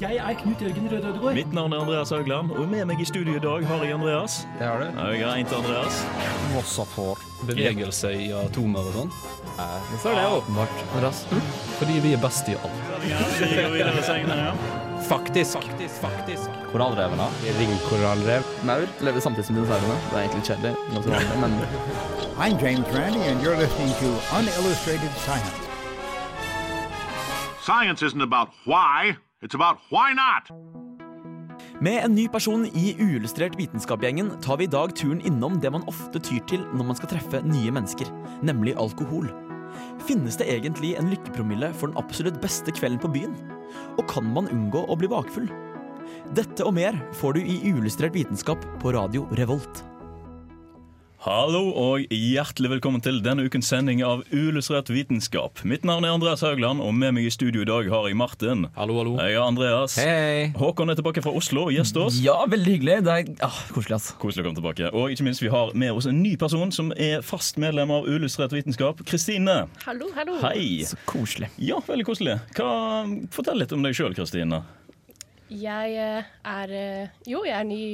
Jeg er Knut Jørgen Røde Ødegård. Mitt navn er Andreas Haugland, og med meg i studio i dag har jeg Andreas. Det har du. Jeg har en til Andreas. Mossafor. Bevegelse i atomer og sånn. Så er det åpenbart, Andreas? Fordi vi er best i alt. Vi går videre senere, ja. Faktisk. Faktisk. Korallrevene. Ringkorallrev. Maur lever samtidig som dinosaurene. Det er egentlig kjedelig, Jeg vanlig, men I'm James Randi, and you're listening to Unillustrated Science. Science isn't about why, it's about why not. Med en ny person i Uillustrert vitenskapsgjengen tar vi i dag turen innom det man ofte tyr til når man skal treffe nye mennesker, nemlig alkohol. Finnes det egentlig en lykkepromille for den absolutt beste kvelden på byen? Og kan man unngå å bli bakfull? Dette og mer får du i Uillustrert vitenskap på radio Revolt. Hallo og hjertelig velkommen til denne ukens sending av Uillustrert vitenskap. Mitt navn er Andreas Haugland, og med meg i studio i dag har jeg Martin. Hallo, hallo. Jeg er Andreas. hei! Håkon er tilbake fra Oslo og gjester oss. Ja, veldig hyggelig. Det er ah, koselig, ass. Koselig å komme tilbake. Og ikke minst, vi har med oss en ny person som er fast medlem av Uillustrert vitenskap. Kristine. Hallo, hallo. Hei. Så koselig. Ja, veldig koselig. Hva, fortell litt om deg sjøl, Kristine. Jeg eh, er eh, Jo, jeg er ny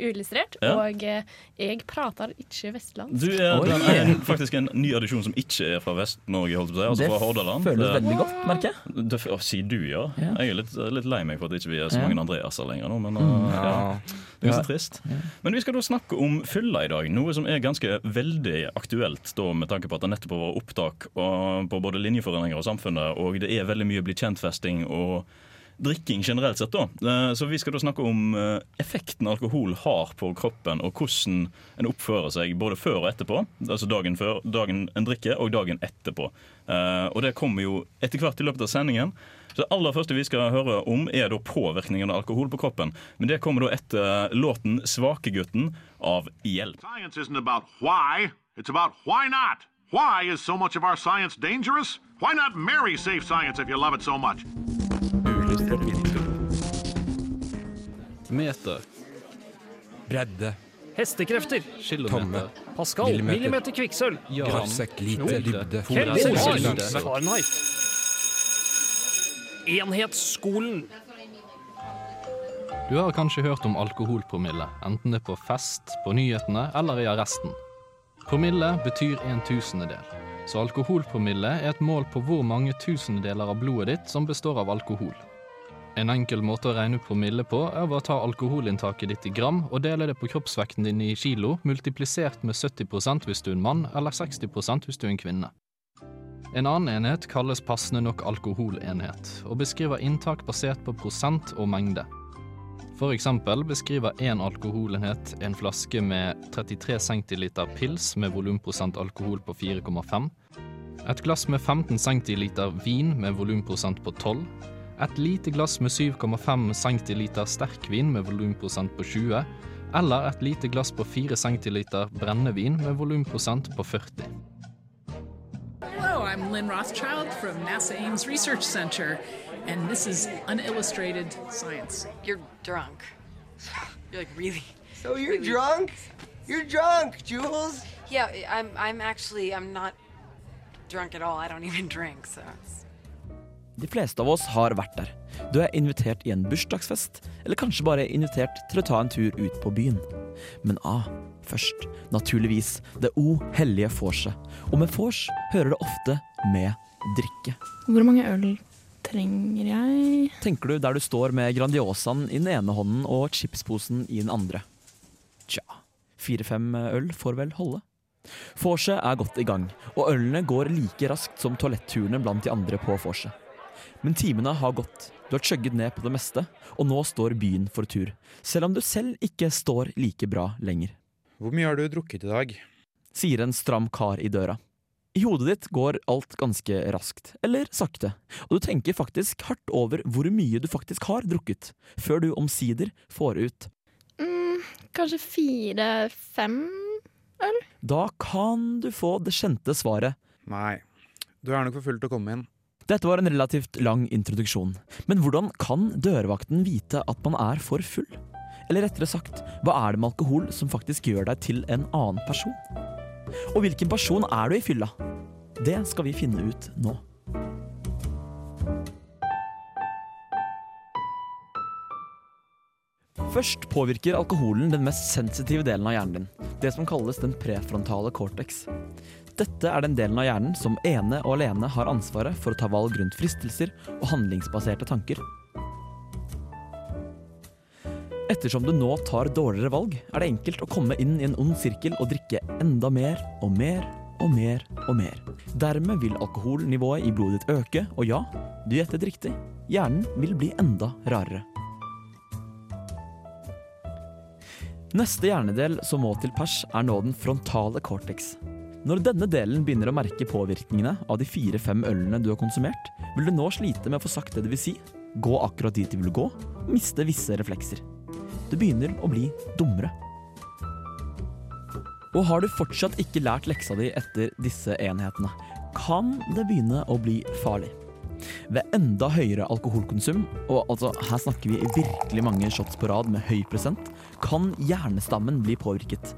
uillustrert, Ja. og eh, jeg prater ikke vestlandsk. Du er Oi. den, er faktisk en ny addisjon som ikke er fra Vest-Norge, holdt jeg på å si, altså det fra Hordaland. føles veldig godt, merker jeg. Det, å, sier du, ja? Ja. Jeg er litt, litt lei meg for at ikke vi er så Ja. mange Andreaser lenger nå. Men uh, ja, det er ganske trist. Men vi skal da snakke om fylla i dag, noe som er ganske veldig aktuelt da, med tanke på at det nettopp har vært opptak og, på både linjeforeninger og samfunnet, og det er veldig mye bli kjent-festing og drikking generelt sett. da. Eh, Så vi skal da snakke om eh, effekten alkohol har på kroppen, og hvordan en oppfører seg både før og etterpå. Altså dagen før, dagen en drikker, og dagen etterpå. Eh, Og det kommer jo etter hvert i løpet av sendingen. Så Det aller første vi skal høre om, er da påvirkningen av alkohol på kroppen. Men det kommer da etter låten 'Svakegutten' av Hjelp. Why is so much of our science dangerous? Why not marry safe science if you love it so much? Meter. Bredde, Hestekrefter. Kilometer. Pascal. Millimeter. Millimeter kvikksølv. Gram. Grafsekk, lite, Knote. dybde, Kelvin. Fahrenheit. Enhetsskolen. Du har kanskje hørt om alkoholpromille, enten det er på fest, på nyhetene eller i arresten. Promille betyr en tusendedel, så alkoholpromille er et mål på hvor mange tusendeler av blodet ditt som består av alkohol. En enkel måte å regne ut promille på er ved å ta alkoholinntaket ditt i gram og dele det på kroppsvekten din i kilo, multiplisert med 70 hvis du er en mann, eller 60 hvis du er en kvinne. En annen enhet kalles passende nok alkoholenhet, og beskriver inntak basert på prosent og mengde. For eksempel beskriver én alkoholenhet en flaske med 33 centiliter pils med volumprosent alkohol på 4,5, et glass med 15 centiliter vin med volumprosent på 12, et lite glass med 7,5 centiliter sterkvin med volumprosent på 20, eller et lite glass på 4 centiliter brennevin med volumprosent på 40. Hello, I'm Lynn Rothschild from NASA Ames Research Center, and this is Unillustrated Science. You're drunk. You're like really. So you're really- drunk? You're drunk, Jules. Yeah, I'm. I'm actually. I'm not drunk at all. I don't even drink. So. It's... De fleste av oss har vært der. Du er invitert i en bursdagsfest, eller kanskje bare invitert til å ta en tur ut på byen. Men A først, naturligvis, det O hellige vorset. Og med vors hører det ofte med drikke. Hvor mange øl trenger jeg? Tenker du der du står med Grandiosaen i den ene hånden og chipsposen i den andre? Tja, fire-fem øl får vel holde. Vorset er godt i gang, og ølene går like raskt som toaletturene blant de andre på vorset. Men timene har gått, du har chugget ned på det meste, og nå står byen for tur. Selv om du selv ikke står like bra lenger. Hvor mye har du drukket i dag? Sier en stram kar i døra. I hodet ditt går alt ganske raskt, eller sakte, og du tenker faktisk hardt over hvor mye du faktisk har drukket, før du omsider får ut Mm, kanskje fire-fem øl? Da kan du få det kjente svaret. Nei, du er nok for full til å komme inn. Dette var en relativt lang introduksjon, men hvordan kan dørvakten vite at man er for full? Eller rettere sagt, hva er det med alkohol som faktisk gjør deg til en annen person? Og hvilken person er du i fylla? Det skal vi finne ut nå. Først påvirker alkoholen den mest sensitive delen av hjernen din, det som kalles den prefrontale cortex. Dette er den delen av hjernen som ene og alene har ansvaret for å ta valg rundt fristelser og handlingsbaserte tanker. Ettersom du nå tar dårligere valg, er det enkelt å komme inn i en ond sirkel og drikke enda mer og mer og mer og mer. Dermed vil alkoholnivået i blodet ditt øke, og ja, du gjettet riktig, hjernen vil bli enda rarere. Neste hjernedel som må til pers, er nå den frontale cortex. Når denne delen begynner å merke påvirkningene av de fire-fem ølene du har konsumert, vil du nå slite med å få sagt det du vil si, gå akkurat dit du vil gå, og miste visse reflekser. Du begynner å bli dummere. Og har du fortsatt ikke lært leksa di etter disse enhetene, kan det begynne å bli farlig. Ved enda høyere alkoholkonsum, og altså her snakker vi virkelig mange shots på rad med høy prosent, kan hjernestammen bli påvirket.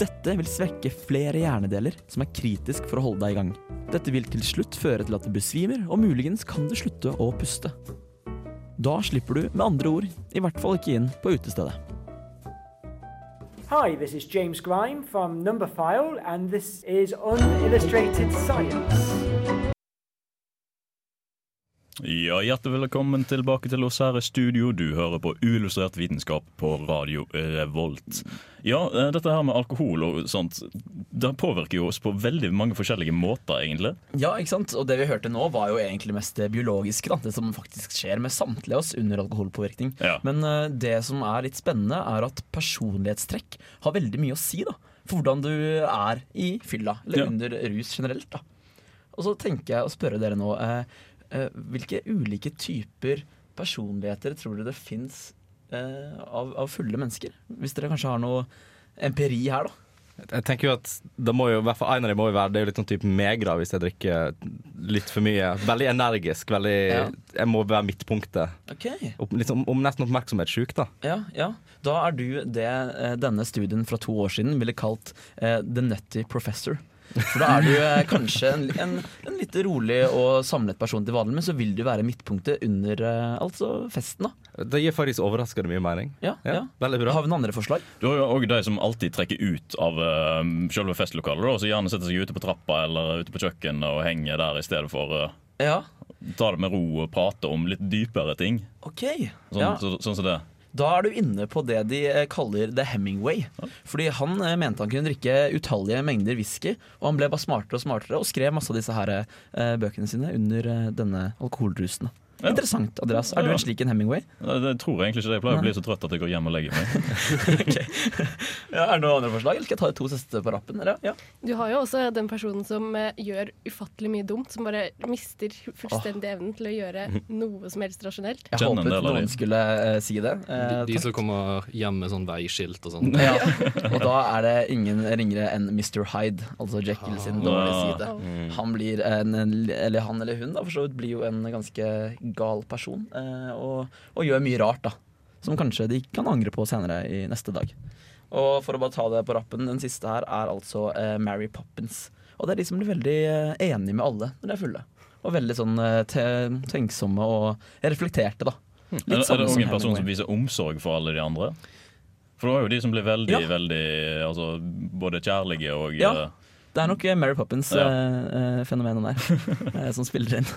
Dette vil svekke flere hjernedeler som er kritisk for å holde deg i gang. Dette vil til slutt føre til at du besvimer, og muligens kan du slutte å puste. Da slipper du med andre ord i hvert fall ikke inn på utestedet. Hi, this is James Grime from Numberphile, and this is Unillustrated Science. Ja, Hjertelig velkommen tilbake til oss her i studio. Du hører på Uillustrert vitenskap på Radio Revolt. Ja, eh, dette her med alkohol og sånt, det påvirker jo oss på veldig mange forskjellige måter, egentlig. Ja, ikke sant? Og det vi hørte nå, var jo egentlig mest det biologiske. Da. Det som faktisk skjer med samtlige av oss under alkoholpåvirkning. Ja. Men eh, det som er litt spennende, er at personlighetstrekk har veldig mye å si da, for hvordan du er i fylla, eller Ja. under rus generelt. da. Og så tenker jeg å spørre dere nå, eh, eh, hvilke ulike typer personligheter tror dere det fins eh, av, av fulle mennesker? Hvis dere kanskje har noe empiri her, da. Jeg tenker jo at det må jo, hvert fall En av dem må jo være Det er jo litt sånn type megra hvis jeg drikker litt for mye. Veldig energisk. Veldig, Ja. Jeg må være midtpunktet. Ok. Opp, litt sånn, om nesten oppmerksomhetssjuk, da. Ja, ja. Da er du det eh, denne studien fra to år siden ville kalt uh, The Nutty Professor. For da er du eh, kanskje en, en, en litt rolig og samlet person til vanlig, men så vil du være midtpunktet under eh, altså festen. da Det gir faktisk overraskende mye mening. Ja, ja. Veldig bra. Har vi noen andre forslag? Du har jo òg de som alltid trekker ut av uh, selve festlokalet. Og Så gjerne setter seg ute på trappa eller ute på kjøkkenet og henger der i stedet for uh, Ja. ta det med ro og prate om litt dypere ting. Ok. Sånn, ja. så, sånn som det. Da er du inne på det de eh, kaller The Hemingway. Fordi han eh, mente han kunne drikke utallige mengder whisky, og han ble bare smartere og smartere og skrev masse av disse her, eh, bøkene sine under denne alkoholrusen. Ja. Interessant, Andreas. Er du Ja. en slik en Hemingway? Det, det tror jeg egentlig ikke. det. Jeg pleier å bli så trøtt at jeg går hjem og legger meg. Ja, er det noen andre forslag, eller skal jeg ta de to siste på rappen? Eller? Ja. Du har jo også den personen som eh, gjør ufattelig mye dumt, som bare mister fullstendig evnen til å gjøre noe som helst rasjonelt. Jeg håpet noen skulle uh, si det. De, Eh, de takk. som kommer hjem med sånn veiskilt og sånn. Ja, og da er det ingen ringere enn Mr. Hyde, altså Jekyll sin dårlige side. Mm. Han blir en, eller han eller hun da, for så vidt blir jo en ganske gal person, eh, og, og gjør mye rart, da. Som kanskje de kan angre på senere i neste dag. Og for å bare ta det på rappen, den siste her er altså eh, Mary Poppins. Og det er de som blir veldig eh, enige med alle når de er fulle. Og veldig sånn tenksomme og reflekterte, da. Er, er det sånn òg en person som viser omsorg for alle de andre? For det var jo de som ble veldig, Ja. veldig altså, både kjærlige og Ja. Eh, Det er nok eh, Mary Poppins-fenomenet Ja. der eh, som spiller inn.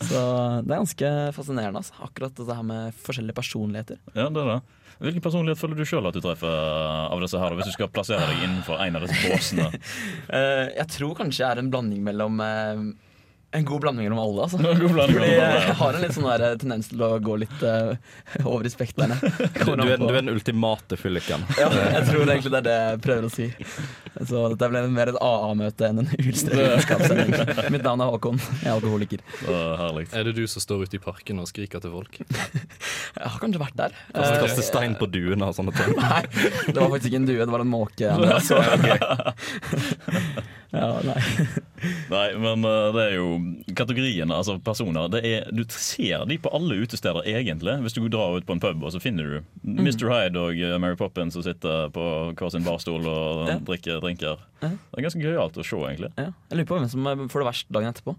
Så det er ganske fascinerende, altså. akkurat dette her med forskjellige personligheter. Ja, det er det. Hvilken personlighet føler du sjøl at du treffer eh, av disse her, hvis du skal plassere deg innenfor en av disse båsene? Eh, jeg tror kanskje jeg er en blanding mellom eh, en god blanding mellom alle, altså. En god blanding mellom alle, ja. jeg har en litt sånn der tendens til å gå litt uh, over i spekterne. Du, du, er, du er den ultimate fylliken. Ja, jeg tror egentlig det er det jeg prøver å si. Så dette ble mer et AA-møte enn en uillustrert. Mitt navn er Håkon, jeg er alkoholiker. herlig. Er det du som står ute i parken og skriker til folk? Jeg har kanskje vært der. Kaste, Eh, kaste stein på duene og sånne ting. Nei, det var faktisk ikke en due, det var en måke. Ja, nei. Nei, men eh, det er jo kategoriene, altså personer det er, Du ser de på alle utesteder, egentlig. Hvis du drar ut på en pub, og så finner du Mm. Mr. Hyde og eh, Mary Poppins som sitter på hver sin barstol og Ja. drikker drinker. Ja. Det er ganske gøyalt å se, egentlig. Ja. Jeg lurer på hvem som eh, får det verst dagen etterpå.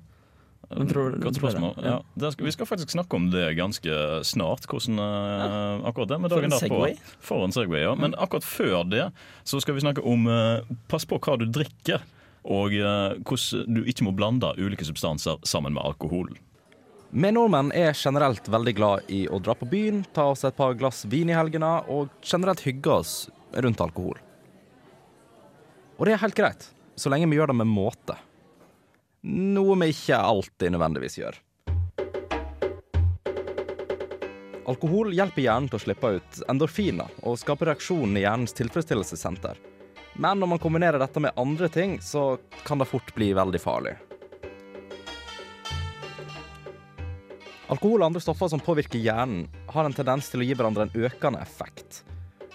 Tror- Godt spørsmål. Ja. Det skal, vi skal faktisk snakke om det ganske snart. Hvordan eh, akkurat det med dagen en derpå. segway. For en segway, ja. Men akkurat før det så skal vi snakke om uh, pass på hva du drikker. Og eh, hvordan du ikke må blande ulike substanser sammen med alkohol. Vi nordmenn er generelt veldig glad i å dra på byen, ta oss et par glass vin i helgene og generelt hygge oss rundt alkohol. Og det er helt greit, så lenge vi gjør det med måte. Noe vi ikke alltid nødvendigvis gjør. Alkohol hjelper hjernen til å slippe ut endorfiner og skaper reaksjon i hjernens tilfredsstillelsessenter. Men når man kombinerer dette med andre ting, så kan det fort bli veldig farlig. Alkohol og andre stoffer som påvirker hjernen, har en tendens til å gi hverandre en økende effekt.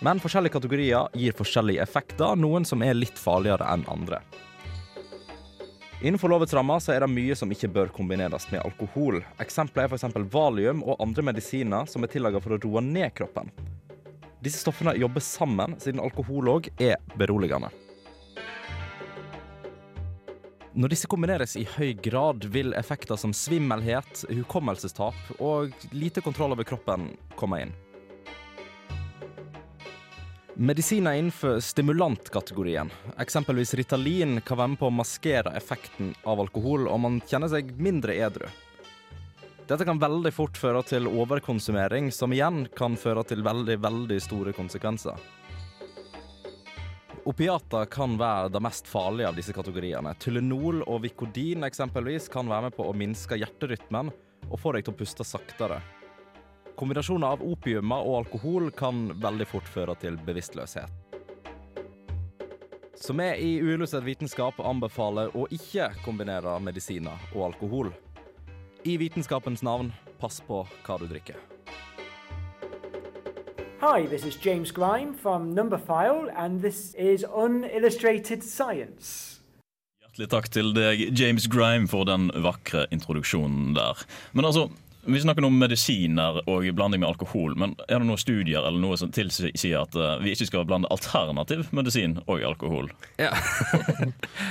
Men forskjellige kategorier gir forskjellige effekter, noen som er litt farligere enn andre. Innenfor lovets rammer er det mye som ikke bør kombineres med alkohol. Eksempler er f.eks. valium og andre medisiner som er tillaget for å roe ned kroppen. Disse stoffene jobber sammen, siden alkohol òg er beroligende. Når disse kombineres i høy grad, vil effekter som svimmelhet, hukommelsestap og lite kontroll over kroppen komme inn. Medisiner innenfor stimulantkategorien, eksempelvis Ritalin, kan være med på å maskere effekten av alkohol, og man kjenner seg mindre edru. Dette kan veldig fort føre til overkonsumering, som igjen kan føre til veldig, veldig store konsekvenser. Opiater kan være det mest farlige av disse kategoriene. Tylenol og Vicodin eksempelvis kan være med på å minske hjerterytmen og få deg til å puste saktere. Kombinasjoner av opiumer og alkohol kan veldig fort føre til bevisstløshet. Så vi i Uillustrert vitenskap anbefaler å ikke kombinere medisiner og alkohol. I vitenskapens navn, pass på hva du drikker. Hi, this is James Grime from Numberphile, and this is Unillustrated Science. Hjertelig takk til deg, James Grime, for den vakre introduksjonen der. Men altså, vi snakker nå om medisiner og blanding med alkohol, men er det noen studier eller noe som tilsier at eh, vi ikke skal blande alternativ medisin og alkohol? Ja.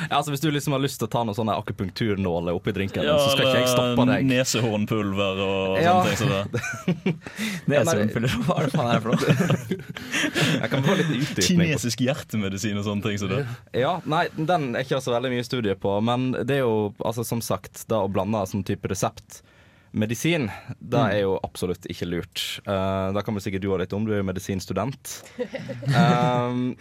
Ja, altså Hvis du liksom har lyst til å ta noen sånne akupunkturnåler oppi drinken, så skal ikke jeg stoppe deg. Nesehornpulver og Ja. sånne ting. som det. Nesehornpulver, hva er det faen er det for noe? Jeg kan få litt utdypning. Kinesisk hjertemedisin og sånne ting som det. Ja, nei, Den er ikke så veldig mye studie på, men det er jo altså som sagt da å blande sånn type reseptmedisin, det er jo absolutt ikke lurt. Uh, da kan vel sikkert du òg litt om, du er jo medisinstudent. Um,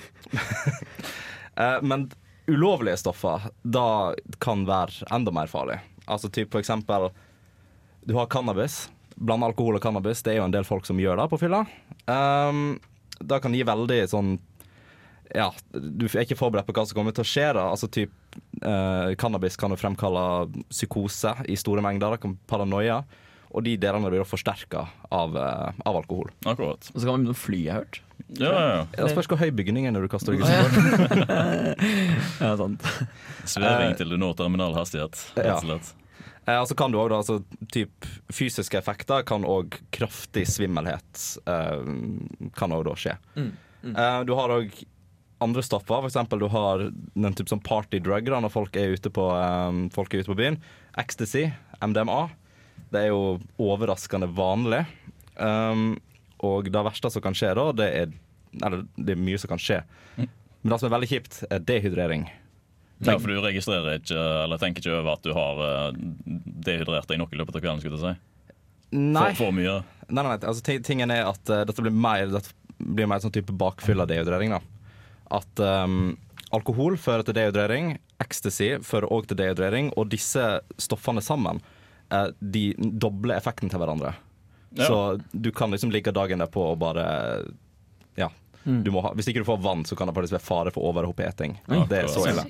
uh, men ulovlige stoffer, da kan være enda mer farlig. Altså typ for eksempel Du har cannabis. Blande alkohol og cannabis. Det er jo en del folk som gjør det på fylla. Um, det kan gi veldig sånn ja, du er ikke forberedt på hva som kommer til å skje. da Altså typ eh, Cannabis kan jo fremkalle psykose i store mengder. Det kan paranoia. Og de delene blir forsterka av, eh, av alkohol. Akkurat. Og så kan man begynne å fly, jeg har hørt. Ja, ja, ja. Det spørs hvor høy bygningen er når du kaster deg ja. utfor. ja, sant. Sveving Eh, til du når terminal hastighet, rett og slett. Eh, altså kan du også, da, altså, typ, fysiske effekter kan òg kraftig svimmelhet eh, kan òg da skje. Mm, mm. Eh, du har òg andre stoffer. Eksempel du har den type sånn party drug da, når folk er ute på, um, folk er ute på byen. Ecstasy, MDMA. Det er jo overraskende vanlig. Um, og det verste som kan skje da, det er Eller det er mye som kan skje. Men det som er veldig kjipt, er dehydrering. Ja, for du registrerer ikke, eller tenker ikke over at du har eh, dehydrert deg nok i løpet av kvelden? skulle jeg si. Nei. For, for mye? Nei, nei, nei. Altså, tingen er at uh, dette blir mer, dette blir mer sånn type bakfyll av dehydrering. da. At um, alkohol fører til dehydrering, ecstasy fører òg til dehydrering, og disse stoffene sammen uh, de dobler effekten til hverandre. Ja. Så du kan liksom ligge dagen derpå og bare Ja. Mm. Du må ha, hvis ikke du får vann, så kan det faktisk være fare for overoppheting. Ja, Det er så ille.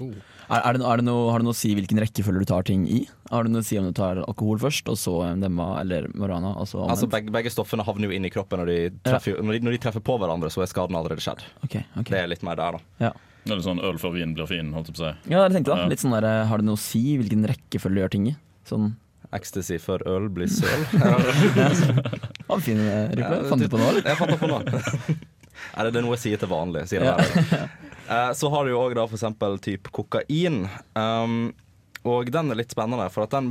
Er, er det, er det noe, har det noe å si hvilken rekkefølge du tar ting i? Har det noe å si om du tar alkohol først, og så MDMA eller marihuana? Altså, Altså begge, begge stoffene havner jo inn i kroppen når de, treffer, når, de, når de treffer på hverandre, så er skaden allerede skjedd. Okay, okay. Det er litt mer der, da. Ja. Eller sånn øl før vin blir fin, holdt jeg på å si. Ja, jeg tenkte da. Ja. Litt sånn der, Har det noe å si hvilken rekkefølge du gjør ting i? Sånn Ecstasy før øl blir søl. Ja, fin eh, Riple. Fant du på noe, eller? Jeg fant på nå. Eller det er noe jeg sier til vanlig. Sier det ja. Eh, så har du jo òg da eksempel type kokain. Um, og den er litt spennende, for at den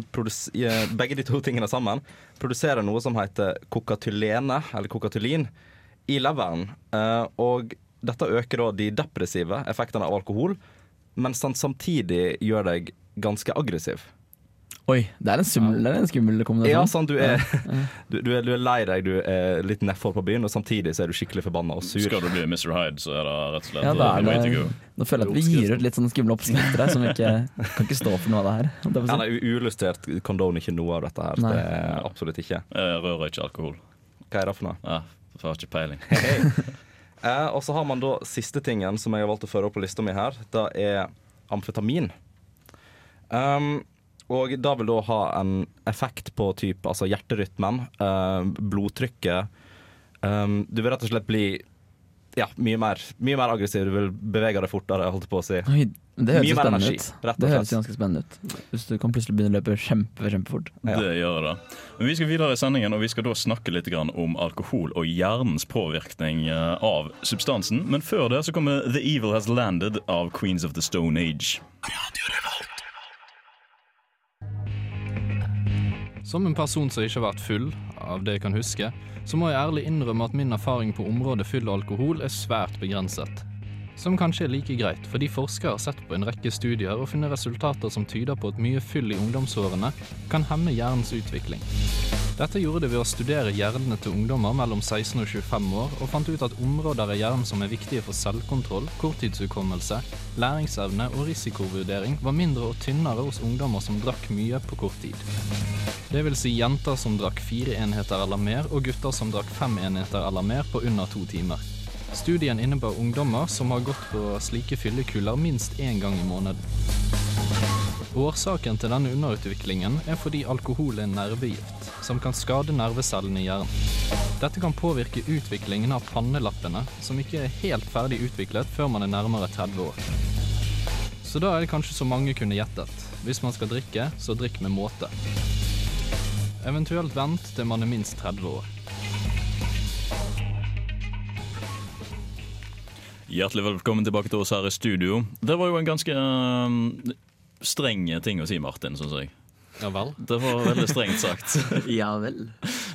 eh, begge de to tingene sammen produserer noe som heter kokatylene, eller kokatylin, i leveren. Uh, og dette øker da de depressive effektene av alkohol, mens den samtidig gjør deg ganske aggressiv. Oi, det er en, skummel, det er en skummel kombinasjon. Ja, sånn, du, er, du, du, er, du er lei deg, du er litt nedfor på byen, og samtidig så er du skikkelig forbanna og sur. Skal du bli Mr. Hyde, så er det rett og slett Ja, det er way to det, go. nå føler jeg at vi gir ut litt sånne skumle oppskrifter her, som ikke kan ikke stå for noe av det her. Det si. Ja, nei, Uillustrert condone ikke noe av dette her. Nei. Det er absolutt ikke. Jeg rører ikke alkohol. Hva er det for noe? Ja, jeg har ikke peiling. Eh, og så har man da siste tingen som jeg har valgt å føre opp på lista mi her. Det er amfetamin. Um, og da vil da ha en effekt på typ, altså hjerterytmen, eh, blodtrykket. Um, du vil rett og slett bli ja, mye mer, mye mer aggressiv. Du vil bevege deg fortere, holdt jeg på å si. Oi, det høres Mye mer energi, ut. rett og Det høres ganske spennende ut. Hvis du kan plutselig begynne å løpe kjempe, kjempefort. Det gjør det. Men vi skal videre i sendingen, og vi skal da snakke litt grann om alkohol og hjernens påvirkning eh, av substansen. Men før det så kommer The Evil Has Landed av Queens of the Stone Age. Som en person som ikke har vært full, av det jeg kan huske, så må jeg ærlig innrømme at min erfaring på området fyll og alkohol er svært begrenset. Som kanskje er like greit, fordi forskere har sett på en rekke studier og funnet resultater som tyder på at mye fyll i ungdomsårene kan hemme hjernens utvikling. Dette gjorde de ved å studere hjernene til ungdommer mellom 16 og 25 år, og fant ut at områder i hjernen som er viktige for selvkontroll, korttidshukommelse, læringsevne og risikovurdering, var mindre og tynnere hos ungdommer som drakk mye på kort tid. Det vil si jenter som drakk fire enheter eller mer, og gutter som drakk fem enheter eller mer på under to timer. Studien innebar ungdommer som har gått på slike fyllekuller minst én gang i måneden. Årsaken til denne underutviklingen er fordi alkohol er nervegift, som kan skade nervecellene i hjernen. Dette kan påvirke utviklingen av pannelappene, som ikke er helt ferdig utviklet før man er nærmere 30 år. Så da er det kanskje så mange kunne gjettet. Hvis man skal drikke, så drikk med måte. Eventuelt vent til man er minst 30 år. Hjertelig velkommen tilbake til oss her i studio. Det var jo en ganske øh, streng ting å si, Martin, syns jeg. Ja vel? Det var veldig strengt sagt. ja vel.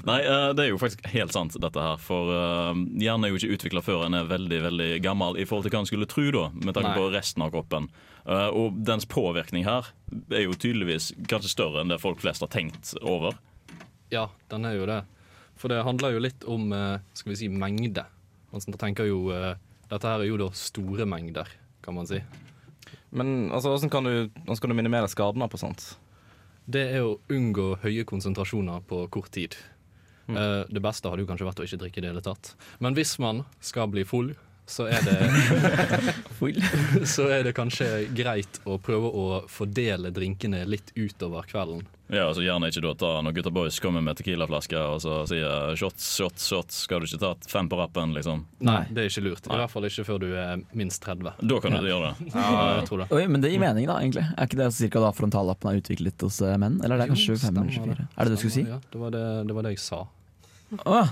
Nei, eh, det er jo faktisk helt sant, dette her. For eh, hjernen er jo ikke utvikla før en er veldig veldig gammel i forhold til hva en skulle tro, da, med tanke Nei. på resten av kroppen. Eh, og dens påvirkning her er jo tydeligvis kanskje større enn det folk flest har tenkt over. Ja, den er jo det. For det handler jo litt om skal vi si, mengde. Man tenker jo Dette her er jo da store mengder, kan man si. Men altså, hvordan kan du, hvordan kan du minimere skadene på sånt? Det er å unngå høye konsentrasjoner på kort tid. Mm. Eh, det beste hadde jo kanskje vært å ikke drikke i det hele tatt. Men hvis man skal bli full, så er det Så er det kanskje greit å prøve å fordele drinkene litt utover kvelden. Ja, altså Gjerne ikke da ta når gutta boys kommer med tequilaflaske og så sier shots, shots, shots. Skal du ikke ta fem på rappen, liksom? Nei, det er ikke lurt. I Nei. hvert fall ikke før du er minst 30. Da kan du gjøre det. Ja, jeg tror det. Oi, men det gir mening, da, egentlig. Er ikke det cirka da frontallappen er utviklet hos eh, menn? Eller er det kanskje fem 25 eller stemmer 24? Er det det du skulle si? Ja, det var det, det var det jeg sa. Å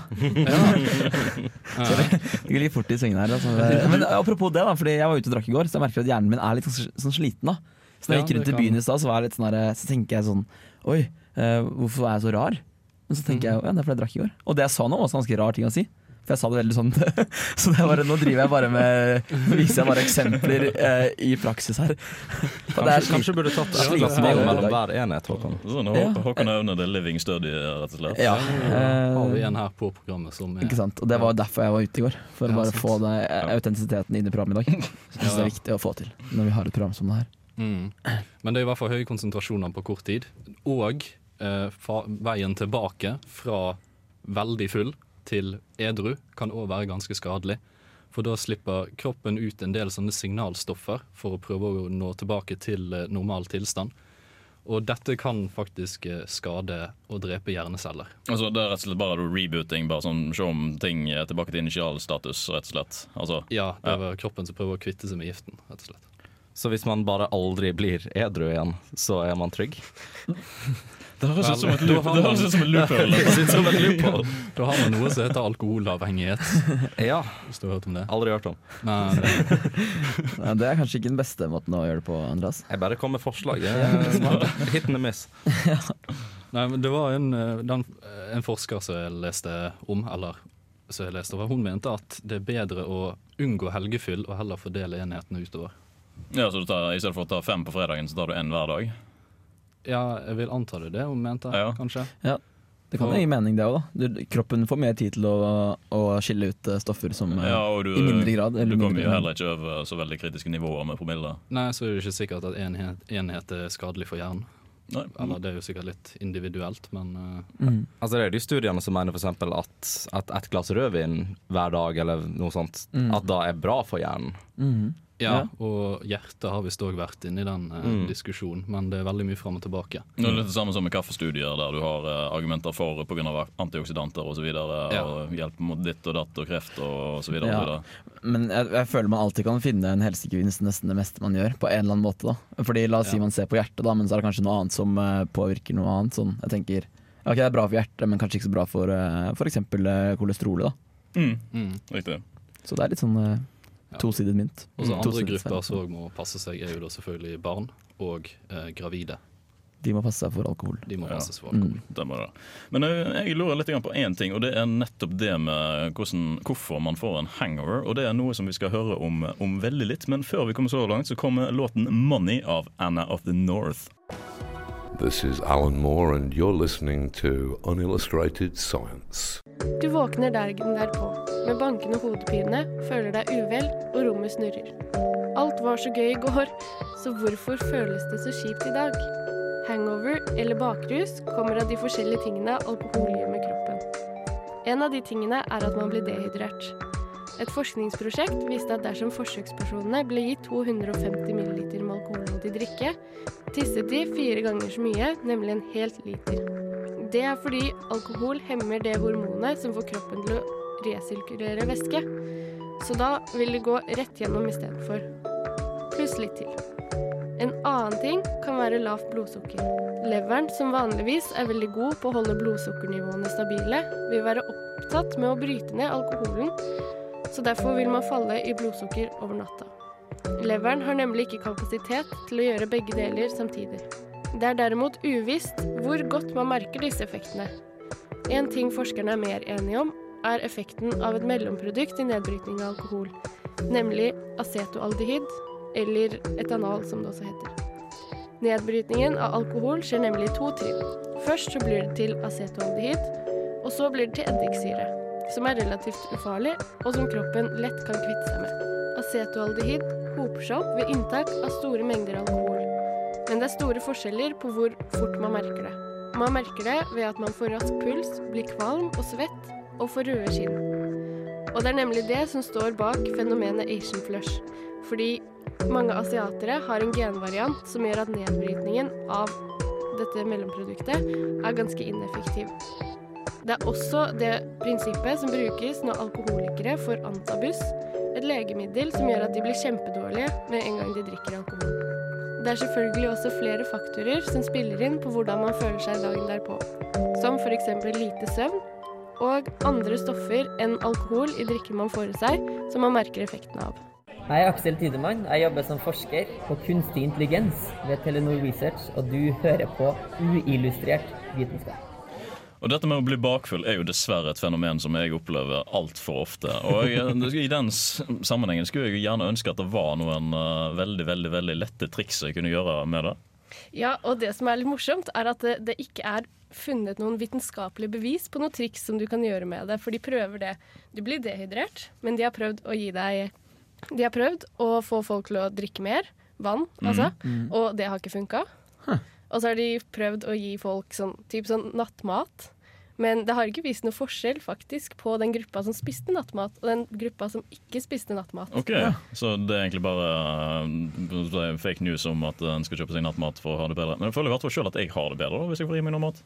Det går litt fort i svingene her. Altså. Men apropos det, da, fordi jeg var ute og drakk i går, så jeg merker at hjernen min er litt sånn, sånn sliten. da Så når jeg gikk rundt i byen i stad, så, sånn så tenker jeg sånn Oi, eh, hvorfor er jeg så rar? Men så tenker jeg ja, det er fordi jeg drakk i går. Og det jeg sa nå, var også en ganske rar ting å si. For jeg sa det veldig sånn Så det bare, nå driver jeg bare med viser jeg bare eksempler eh, i praksis her. Det er Kanskje, kanskje burde tatt et slitsomt glass vann mellom hver enhet, Håkon. Sånn, Ja. Håkon Aune, the living study, rett og slett. Ja. Har vi Eh, en her på programmet som er Ikke sant? Og det var derfor jeg var ute i går. For Ja, å bare sant. få det, eh, autentisiteten inn i programmet i dag. Så jeg det er viktig å få til når vi har et program som det her. Mm. Men det er i hvert fall høye konsentrasjoner på kort tid. Og eh, fa veien tilbake fra veldig full til edru kan òg være ganske skadelig. For da slipper kroppen ut en del sånne signalstoffer for å prøve å nå tilbake til eh, normal tilstand. Og dette kan faktisk eh, skade og drepe hjerneceller. Altså, det er rett og slett bare rebooting, bare sånn se om ting er tilbake til initialstatus, rett og slett. Altså, Ja, det er kroppen som prøver å kvitte seg med giften, rett og slett. Så hvis man bare aldri blir edru igjen, så er man trygg? Det høres ut som et Da loop- har det høres ut som loophole. Da har man noe som heter alkoholavhengighet. Ja. Hvis du har hørt om det? Aldri hørt om. Nei, det, Nei, det er kanskje ikke den beste måten å gjøre det på, Andreas. Jeg bare kom med forslag. Ja. Hit and miss. Nei, men det var en, eh, den, eh, en forsker som jeg leste om, eller som jeg leste over, hun mente at det er bedre å unngå helgefyll og heller fordele enhetene utover. Ja, så du tar, I stedet for å ta fem på fredagen, så tar du én hver dag? Ja, jeg vil anta det det hun mente, kanskje. Ja, det kan gi mening, det òg. Kroppen får mer tid til å, å skille ut eh, stoffer som eh, Ja, og du, i mindre grad. eller du kommer jo heller ikke over så veldig kritiske nivåer med promille. Nei, så er det ikke sikkert at enhet, enhet er skadelig for hjernen. Nei. Eller det er jo sikkert litt individuelt, men uh. Mm. Altså Det er de studiene som mener for eksempel at, at et glass rødvin hver dag eller noe sånt, Mm. at da er bra for hjernen. Mhm. Ja, Og hjertet har visst òg vært inne i den eh, Mm. diskusjonen, men det er veldig mye fram og tilbake. Det er litt det samme som med kaffestudier, der du har eh, argumenter for pga. antioksidanter osv. Og, Ja. og hjelp mot ditt og datt og kreft og så videre. Ja. og så. Men jeg, jeg føler man alltid kan finne en helsegevinst nesten det meste man gjør, på en eller annen måte. da Fordi La oss si Ja. man ser på hjertet, da men så er det kanskje noe annet som uh, påvirker noe annet. Sånn, jeg tenker Ok, det er bra for hjertet, men kanskje ikke så bra for uh, f.eks. Uh, kolesterolet. da Mm. Mm. Riktig. Så det er litt sånn uh, tosidig mynt. Og så andre grupper som òg må passe seg, er jo da selvfølgelig barn og eh, gravide. De må passe seg for alkohol. De må passe seg for alkohol. Mm. Det må det. Men eh, jeg lurer litt på én ting, og det er nettopp det med hvordan, hvorfor man får en hangover. Og det er noe som vi skal høre om om veldig litt. Men før vi kommer så langt, så kommer låten 'Money' av Anna of the North. This is Alan Moore, and you're listening to Unillustrated Science. Du våkner dagen derpå med bankende hodepine, føler deg uvel og rommet snurrer. Alt var så gøy i går, så hvorfor føles det så kjipt i dag? Hangover eller bakrus kommer av de forskjellige tingene alkohol gjør med kroppen. En av de tingene er at man blir dehydrert. Et forskningsprosjekt viste at dersom forsøkspersonene ble gitt 250 ml med alkoholholdig drikke, tisset de fire ganger så mye, nemlig en helt liter. Det er fordi alkohol hemmer det hormonet som får kroppen til å resirkulere væske. Så da vil det gå rett gjennom istedenfor. Pluss litt til. En annen ting kan være lavt blodsukker. Leveren, som vanligvis er veldig god på å holde blodsukkernivåene stabile, vil være opptatt med å bryte ned alkoholen, så derfor vil man falle i blodsukker over natta. Leveren har nemlig ikke kapasitet til å gjøre begge deler samtidig. Det er derimot uvisst hvor godt man merker disse effektene. En ting forskerne er mer enige om, er effekten av et mellomprodukt i nedbrytning av alkohol, nemlig acetoaldehyd, eller etanol som det også heter. Nedbrytningen av alkohol skjer nemlig i to trinn. Først så blir det til acetoaldehyd, og så blir det til eddiksyre, som er relativt ufarlig, og som kroppen lett kan kvitte seg med. Acetoaldehyd hoper seg opp ved inntak av store mengder alkohol. Men det er store forskjeller på hvor fort man merker det. Man merker det ved at man får rask puls, blir kvalm og svett, og får røde skinn. Og det er nemlig det som står bak fenomenet Asian flush. Fordi mange asiatere har en genvariant som gjør at nedbrytningen av dette mellomproduktet er ganske ineffektiv. Det er også det prinsippet som brukes når alkoholikere får antabus, et legemiddel som gjør at de blir kjempedårlige med en gang de drikker alkohol. Det er selvfølgelig også flere faktorer som spiller inn på hvordan man føler seg dagen derpå, som f.eks. lite søvn og andre stoffer enn alkohol i drikken man får i seg, som man merker effekten av. Jeg er Aksel Tidemann. Jeg jobber som forsker på kunstig intelligens ved Telenor Research, og du hører på uillustrert vitenskap. Og dette med å bli bakfull er jo dessverre et fenomen som jeg opplever altfor ofte. Og jeg, I den sammenhengen skulle jeg gjerne ønske at det var noen eh, veldig veldig, veldig lette triks jeg kunne gjøre med det. Ja, og det som er litt morsomt, er at det, det ikke er funnet noen vitenskapelige bevis på noe triks som du kan gjøre med det, for de prøver det. Du blir dehydrert, men de har prøvd å gi deg De har prøvd å få folk til å drikke mer vann, altså, Mhm. og det har ikke funka. Og så har de prøvd å gi folk sånn, typ sånn nattmat. Men det har ikke vist noe forskjell faktisk på den gruppa som spiste nattmat, og den gruppa som ikke spiste nattmat. Ok, Så det er egentlig bare eh, fake news om at en skal kjøpe seg nattmat for å ha det bedre. Men jeg føler i hvert fall sjøl at jeg har det bedre da, hvis jeg får i meg noe mat.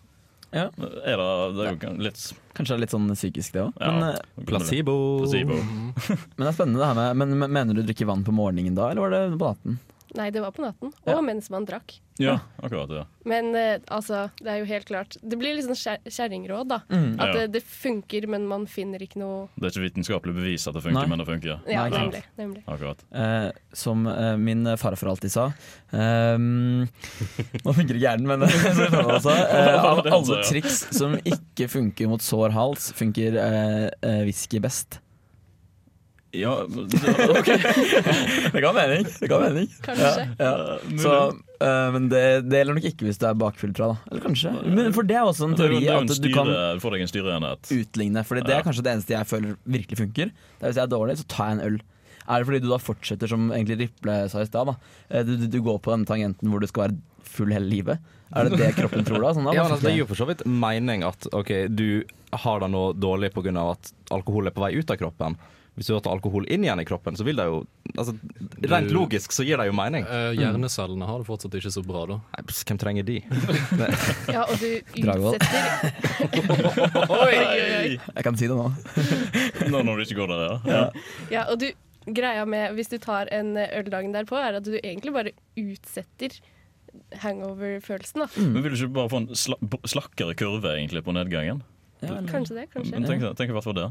Ja. Er det, det er jo litt Kanskje det er litt sånn psykisk, det òg. Ja, men, eh, placebo. Placebo. men det er spennende det her med Men men Mener du drikker vann på morgenen da, eller var det på natten? Nei, det var på natten. Og Ja. mens man drakk. Ja, akkurat. ja Men eh, altså, det er jo helt klart Det blir litt sånn kjer- kjerringråd, da. Mm. At Ja. det, det funker, men man finner ikke noe Det er ikke vitenskapelig bevis at det funker, Nei. men det funker. Ja, Nei, nemlig. nemlig. Akkurat. Eh, som eh, min farfar alltid sa ehm, Nå funker ikke hjernen, men altså, det alle triks som ikke funker mot sår hals, funker eh, eh, whisky best. Ja, OK. det ga mening. Det ga mening. Kanskje. Ja, ja. Så, uh, men det, det gjelder nok ikke hvis du er bakfiltra. da Eller kanskje. Men for det er også en teori at du kan utligne. Fordi det er kanskje det eneste jeg føler virkelig funker. Det er Hvis jeg er dårlig, så tar jeg en øl. Er det fordi du da fortsetter som egentlig Riple sa i stad? Eh, Du, du, du går på denne tangenten hvor du skal være full hele livet. Er det det kroppen tror da? Sånn, da Ja, men altså, det gir jo for så vidt mening at ok, du har det nå dårlig pga. at alkohol er på vei ut av kroppen. Hvis du tar alkohol inn igjen i kroppen, så vil det jo altså, Rent Du- logisk så gir det jo mening. Uh, hjernecellene har det fortsatt ikke så bra, da. Nei, pss, hvem trenger de? Ja, og du utsetter Oi, oi, oi. Jeg kan si det nå. Nå når du ikke går der, ja. Ja, og du, greia med hvis du tar en øl dagen derpå, er at du egentlig bare utsetter hangover-følelsen. da. Men vil du ikke bare få en sla slakkere kurve egentlig på nedgangen? Kanskje det. kanskje Men tenk, tenk i hvert fall det.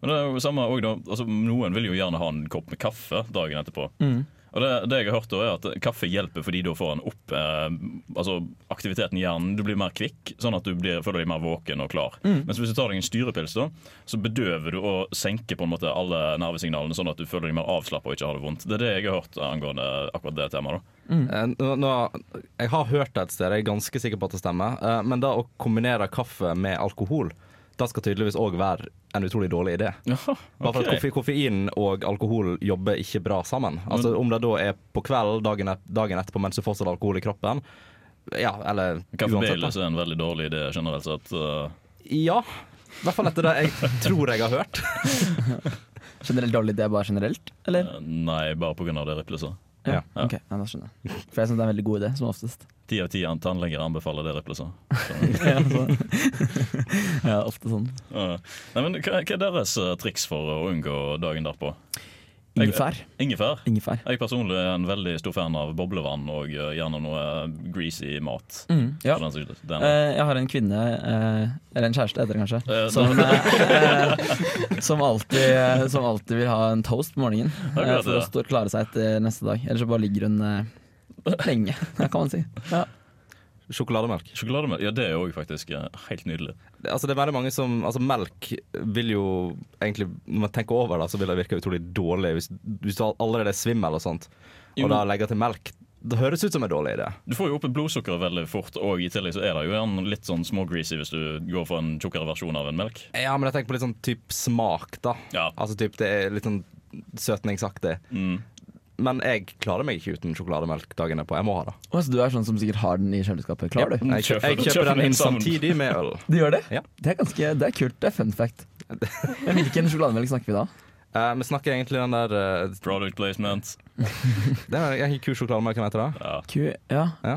Men det er jo samme også da, altså, Noen vil jo gjerne ha en kopp med kaffe dagen etterpå. Mm. Og det, det jeg har hørt da er at Kaffe hjelper fordi da får en opp eh, altså aktiviteten i hjernen. Du blir mer kvikk, sånn at du blir, føler deg mer våken og klar. Mm. Mens hvis du tar deg en styrepils, da, så bedøver du og senker på en måte alle nervesignalene, sånn at du føler deg mer avslappa og ikke har det vondt. Det er det jeg har hørt angående akkurat det temaet. da Mm. Nå, nå, jeg har hørt det et sted, jeg er ganske sikker på at det stemmer. eh, Men da å kombinere kaffe med alkohol, det skal tydeligvis òg være en utrolig dårlig idé. Bare for at koffein og alkohol jobber ikke bra sammen. Altså Om det da er på kveld dagen, et, dagen etterpå mens du fortsatt har alkohol i kroppen, ja, eller Kaffe uansett. Baileys er en veldig dårlig idé generelt sett. Uh... Ja. I hvert fall etter det jeg tror jeg har hørt. Generelt dårlig idé bare generelt, eller? Eh, Nei, bare pga. det Riple sa. Ja, ok, ja, da skjønner jeg. For jeg syns det er en veldig god idé, som oftest. Ti av ti tannleger anbefaler det Riple ja, så. ja, ofte sånn. Ja. Nei, men hva, hva er deres eh, triks for å unngå dagen derpå? Ingefær. Ingefær? Ingefær. Jeg personlig er en veldig stor fan av boblevann og eh, gjerne noe greasy mat. Mm, ja. Eh, jeg har en kvinne, eh, eller en kjæreste heter det kanskje, Eh, som, eh, som, alltid, eh, som alltid vil ha en toast på morgenen for å klare seg etter neste dag. Ellers så bare ligger hun lenge, kan man si. Ja. Sjokolademelk. Sjokolademelk, Ja, det er òg faktisk helt nydelig. Det- Altså det er veldig mange som Altså Melk vil jo egentlig Når man tenker over det, så vil det virke utrolig dårlig hvis, hvis du allerede er svimmel og sånt, Jo. og da legger til melk. Det høres ut som en dårlig idé. Du får jo opp blodsukkeret veldig fort, og i tillegg så er det jo gjerne litt sånn smågreasy hvis du går for en tjukkere versjon av en melk. Ja, men jeg tenker på litt sånn typ smak, da. Altså typ det er litt sånn søtningsaktig. Mm. Men jeg klarer meg ikke uten sjokolademelk dagen på. Jeg må ha det. Å, altså, du er sånn som sikkert har den i kjøleskapet klar, du? Jeg, kjøper, jeg kjøper den inn samtidig med øl. Du gjør det? Ja. Det er ganske, det er kult. Det er fun fact. Men hvilken sjokolademelk snakker vi da? Uh, vi snakker egentlig den der uh, Product placement. Det er jeg ku sjokolademelk, etter det? Ku, ja. Ja.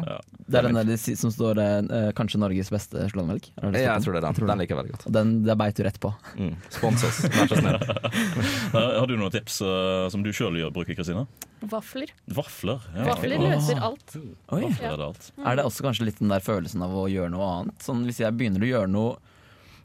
Det er den der de si- som står eh, 'kanskje Norges beste sjokolademelk'? Ja, jeg tror det er den. Den liker jeg veldig godt. Den, det beit du rett på. Mm. Spons oss, vær så snill. Eh, Har du noen tips eh, som du sjøl bruker, Kristina? Vafler. Vafler. ja. Vafler løser alt. Oi. Vafler er det alt. Er det også kanskje litt den der følelsen av å gjøre noe annet? Sånn Hvis jeg begynner å gjøre noe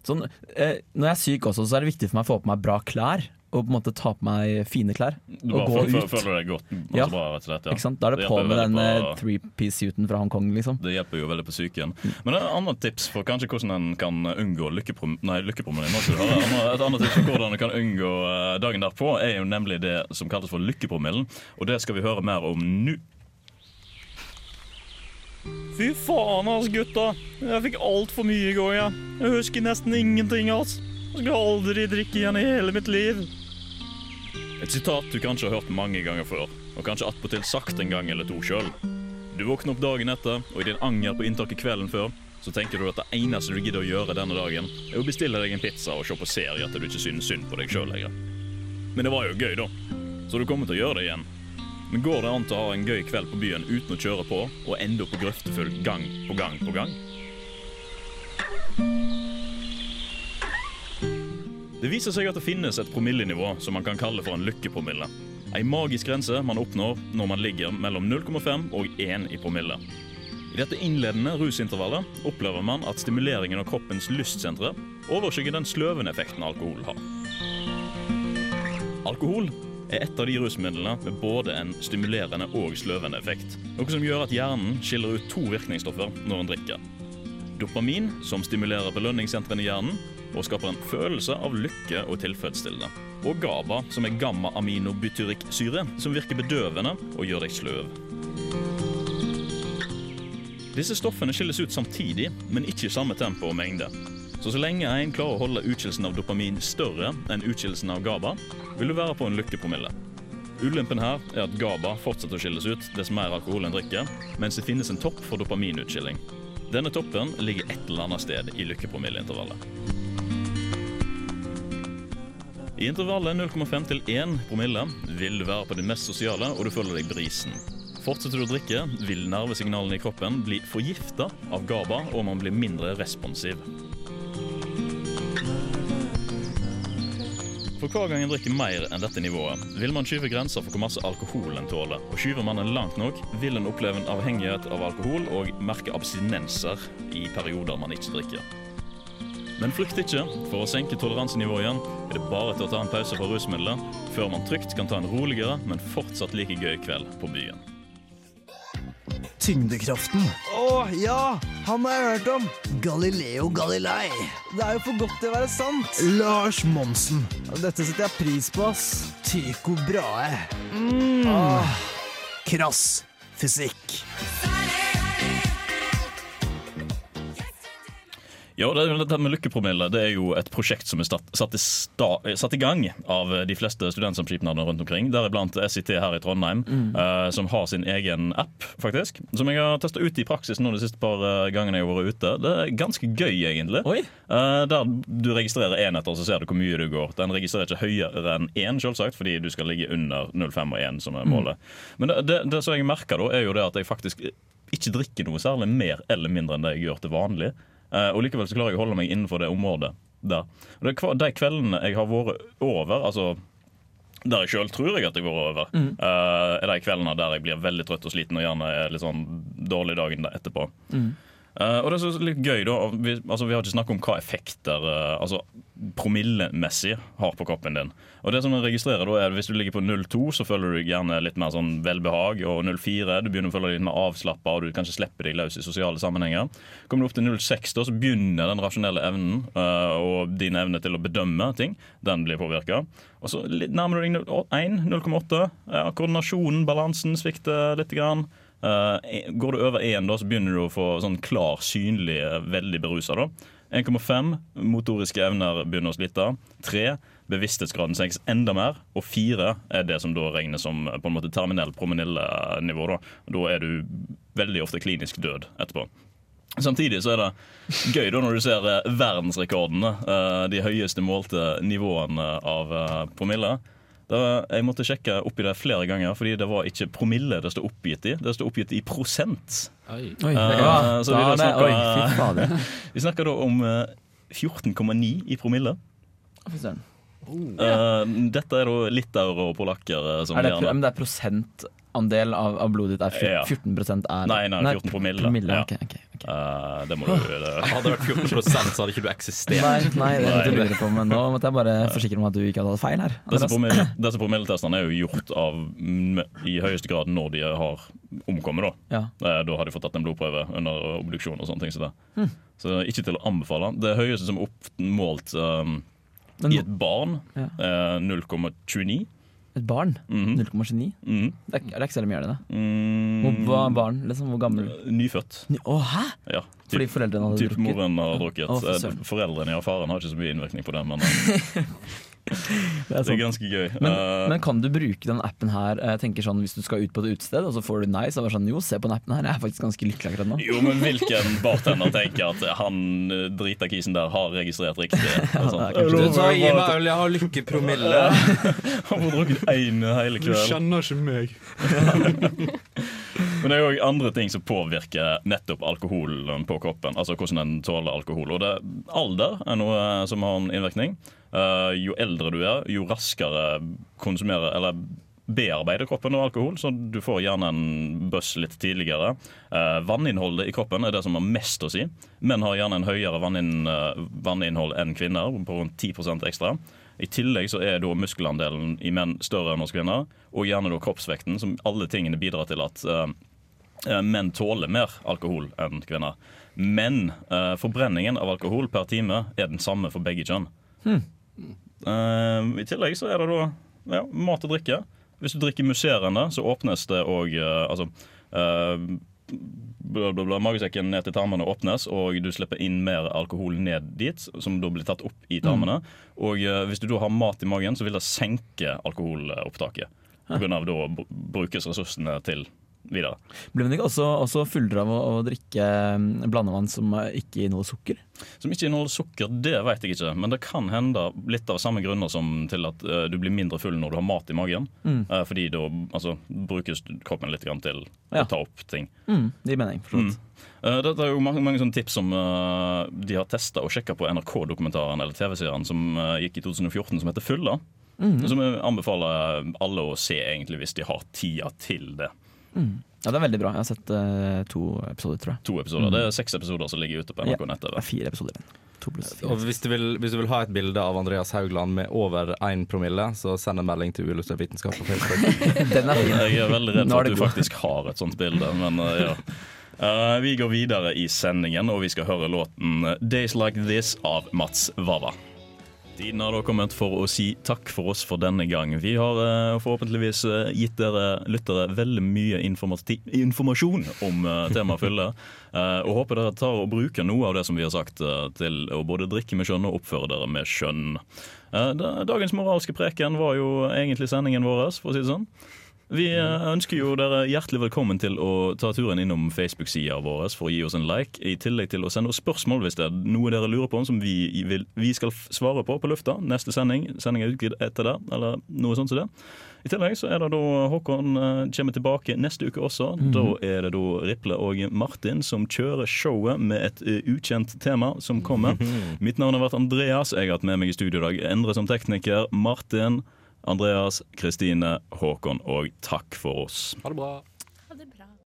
sånn, eh, Når jeg er syk også, så er det viktig for meg å få på meg bra klær. Og på en måte ta på meg fine klær. Du Og gå ut. føler deg godt Ja. bra, rett og slett. Ja. Ikke sant? Da er det, på med den eh, på- three-piece-suiten fra Hongkong, liksom. Det hjelper jo veldig på psyken. Men det er et annet tips for kanskje hvordan en kan unngå lykkepromenaden. Et annet tips for hvordan en kan unngå eh, dagen derpå, er jo nemlig det som kalles for lykkepromillen. Og det skal vi høre mer om nå. Fy faen, altså, gutta. Jeg fikk altfor mye i går, ja. Jeg husker nesten ingenting, altså. Jeg skal aldri drikke igjen i hele mitt liv. Et sitat du kanskje har hørt mange ganger før, og kanskje attpåtil sagt en gang eller to sjøl. Du våkner opp dagen etter, og i din anger på inntaket kvelden før, så tenker du at det eneste du gidder å gjøre denne dagen, er å bestille deg en pizza og se på serie til du ikke synes synd på deg sjøl lenger. Men det var jo gøy, da. Så du kommer til å gjøre det igjen. Men går det an til å ha en gøy kveld på byen uten å kjøre på, og ende opp på grøftefull gang på gang på gang? Det viser seg at det finnes et promillenivå som man kan kalle for en lykkepromille. Ei magisk grense man oppnår når man ligger mellom 0,5 og 1 i promille. I dette innledende rusintervallet opplever man at stimuleringen av kroppens lystsentre overskygger den sløvende effekten alkohol har. Alkohol er et av de rusmidlene med både en stimulerende og sløvende effekt. Noe som gjør at hjernen skiller ut to virkningsstoffer når en drikker. Dopamin, som stimulerer belønningssentrene i hjernen og skaper en følelse av lykke og tilfredsstillende. Og GABA, som er gamma-aminobutyrikksyre, som virker bedøvende og gjør deg sløv. Disse stoffene skilles ut samtidig, men ikke i samme tempo og mengde. Så så lenge en klarer å holde utskillelsen av dopamin større enn utskillelsen av GABA, vil du være på en lykkepromille. Ulempen her er at GABA fortsetter å skilles ut dess mer alkohol en drikker, mens det finnes en topp for dopaminutskilling. Denne toppen ligger et eller annet sted i lykkepromilleintervallet. I intervallet 0,5 til 1 promille vil du være på din mest sosiale, og du føler deg brisen. Fortsetter du å drikke, vil nervesignalene i kroppen bli forgifta av GABA, og man blir mindre responsiv. For hver gang en drikker mer enn dette nivået, vil man skyve grenser for hvor masse alkohol en tåler. Og skyver man den langt nok, vil en oppleve en avhengighet av alkohol og merke abstinenser i perioder man ikke drikker. Men frykt ikke. For å senke toleransenivået igjen er det bare til å ta en pause fra rusmiddelet, før man trygt kan ta en roligere, men fortsatt like gøy kveld på byen. Tyngdekraften. Å ja, han har jeg hørt om. Galileo Galilei. Det er jo for godt til å være sant. Lars Monsen. Dette setter jeg pris på, ass. Tycho Brahe. Mm. Ah, krass fysikk. Ja, det, dette med lykkepromille det er jo et prosjekt som er satt, satt, i, sta, satt i gang av de fleste studentsamskipnadene rundt omkring. Deriblant SIT her i Trondheim, Mm. uh, som har sin egen app, faktisk. Som jeg har testa ut i praksis nå de siste par eh, gangene jeg har vært ute. Det er ganske gøy, egentlig. Uh, der du registrerer enheter, så ser du hvor mye du går. Den registrerer ikke høyere enn én, selvsagt, fordi du skal ligge under 0,5 og 1, som er Mm. målet. Men det, det, det som jeg merker da, er jo det at jeg faktisk ikke drikker noe særlig mer eller mindre enn det jeg gjør til vanlig. Eh, og likevel så klarer jeg å holde meg innenfor det området der. Og det er De kveldene jeg har vært over, altså der jeg sjøl tror jeg at jeg har vært over, Mm. eh, er de kveldene der jeg blir veldig trøtt og sliten og gjerne er litt sånn dårlig dagen etterpå. Mm. Uh, og det er så litt gøy da vi, altså, vi har ikke snakket om hva effekter uh, altså, promillemessig har på kroppen din. Og det som jeg registrerer da er at Hvis du ligger på 0,2, så føler du gjerne litt mer sånn velbehag. Og 0,4 du begynner å føle deg litt mer avslappa og du kanskje slipper deg løs i sosiale sammenhenger. Kommer du opp til 0,6, da, så begynner den rasjonelle evnen eh, og din evne til å bedømme ting, den blir påvirka. Og så nærmer du deg 1, 0,8. Ja, koordinasjonen, balansen svikter litt. Grann. Eh, går du over 1, da, så begynner du å få sånn klar, synlig, eh, veldig berusa. Da. 1,5 motoriske evner begynner å slite. 3 bevissthetsgraden senkes enda mer. Og 4 er det som da regnes som på en måte terminell promillenivå. Da. da er du veldig ofte klinisk død etterpå. Samtidig så er det gøy da når du ser eh, verdensrekordene, eh, de høyeste målte nivåene av eh, promille. Da, jeg måtte sjekke oppi det flere ganger, fordi det var ikke promille det sto oppgitt i. Det sto oppgitt i prosent. Oi. Oi, Eh, så da vi, er det- snakker, oi, vi snakker da om eh, 14,9 i promille. Uh. Eh, dette er da litauere og polakker eh, som Er det, gjør det. men det er prosentandel av, av blodet ditt er fjor- Ja. 14 er Nei, nei, 14 promille. promille Ja. Okay, okay, okay. Uh, det må du det. Hadde det vært 14% så hadde ikke du eksistert. Nei, nei, det måtte jeg lure på, men nå måtte jeg bare forsikre meg at du ikke hadde hatt feil her. Disse, promille, disse promilletestene er jo gjort av i høyeste grad når de har omkommet. Da Ja. Eh, Da har de fått tatt en blodprøve under obduksjon. og sånne ting Så, det. Hm. så ikke til å anbefale. Det høyeste som er oppmålt um, i et barn, Ja. er 0,29. Et barn? Mhm. 0,29? Mhm. Det er, er ikke så mye, er det? Mm, Hvor barn? Liksom, hvor gammel? Nyfødt. Ny- Å, hæ? Ja, Fordi foreldrene hadde typ drukket? moren har drukket. Å, Eh. Foreldrene, ja, faren har ikke så mye innvirkning på det, men eh, Det det er ganske gøy. Men, Eh, men kan du bruke den appen her Jeg tenker sånn, hvis du skal ut på et utested, og så får du nei, så er det sånn Jo, se på den appen her, jeg er faktisk ganske lykkelig akkurat nå. Jo, men hvilken bartender tenker at han eh, drita kisen der har registrert riktig? Er kanskje Du sa gi meg øl, jeg har lykkepromille. Han får drukket én hele kvelden. Du kjenner ikke meg. Men det er jo andre ting som påvirker nettopp alkoholen på kroppen. Altså hvordan den tåler alkohol. Og det, alder er noe som har en innvirkning. Uh, jo eldre du er, jo raskere konsumerer Eller bearbeider kroppen av alkohol, så du får gjerne en buss litt tidligere. Uh, vanninnholdet i kroppen er det som har mest å si. Menn har gjerne en høyere eh, vanninnhold enn kvinner, på rundt 10% ekstra. I tillegg så er da muskelandelen i menn større enn hos kvinner, og gjerne da kroppsvekten, som alle tingene bidrar til at eh, menn tåler mer alkohol enn kvinner. Men uh, forbrenningen av alkohol per time er den samme for begge kjønn. Hmm. Uh, I tillegg så er det da ja, mat og drikke. Hvis du drikker musserende, så åpnes det òg altså, bla, bla, bla, Magesekken ned til tarmene åpnes, og du slipper inn mer alkohol ned dit, som da blir tatt opp i tarmene. Og uh, hvis du da har mat i magen, så vil det senke alkoholopptaket. Av da br- brukes ressursene til videre. Blir man ikke også, også fullere av å, å drikke mm, blandevann som eh, ikke inneholder sukker? Som ikke inneholder sukker, det vet jeg ikke. Men det kan hende litt av samme grunner som til at uh, du blir mindre full når du har mat i magen. Mm. Uh, fordi da altså, brukes kroppen litt grann til Ja. å ta opp ting. Mm, det gir mening. Mm. Uh, Dette er jo mange, mange sånne tips som de har testa og sjekka på NRK-dokumentaren eller TV-serien som gikk i 2014, som heter Fulla. Mhm. Som jeg anbefaler alle å se egentlig hvis de har tida til det. Mm. Ja, det er veldig bra. Jeg har sett uh, to episoder, tror jeg. To episoder. Mm. Det er seks episoder som ligger ute på NRK Ja, nettet. det er fire episoder. To pluss fire. Og hvis du, vil, hvis du vil ha et bilde av Andreas Haugland med over én promille, så send en melding til Uillustrert vitenskap på Facebook. Den er fin. Jeg er veldig redd for at du god. faktisk har et sånt bilde, men uh, ja. Uh, vi går videre i sendingen, og vi skal høre låten 'Days Like This' av Mats Wawa. Tiden har da kommet for å si takk for oss for denne gang. Vi har uh, forhåpentligvis uh, gitt dere lyttere veldig mye informasjon om uh, temaet fylle, og håper dere tar og bruker noe av det som vi har sagt, til å både drikke med skjønn og oppføre dere med skjønn. Da- dagens moralske preken var jo egentlig sendingen vår, for å si det sånn. Vi eh, ønsker jo dere hjertelig velkommen til å ta turen innom Facebook-sida vår for å gi oss en like, i tillegg til å sende oss spørsmål hvis det er noe dere lurer på som vi, vil, vi skal svare på på lufta. Neste sending. Sending er utgitt etter det, eller noe sånt som det. I tillegg så er det da Håkon eh, kommer tilbake neste uke også. Mhm. Da er det da Riple og Martin som kjører showet med et eh, ukjent tema som kommer. Mitt navn har vært Andreas. Jeg har hatt med meg i studio i dag Endre som tekniker. Martin, Andreas, Kristine, Håkon og takk for oss. Ha det bra.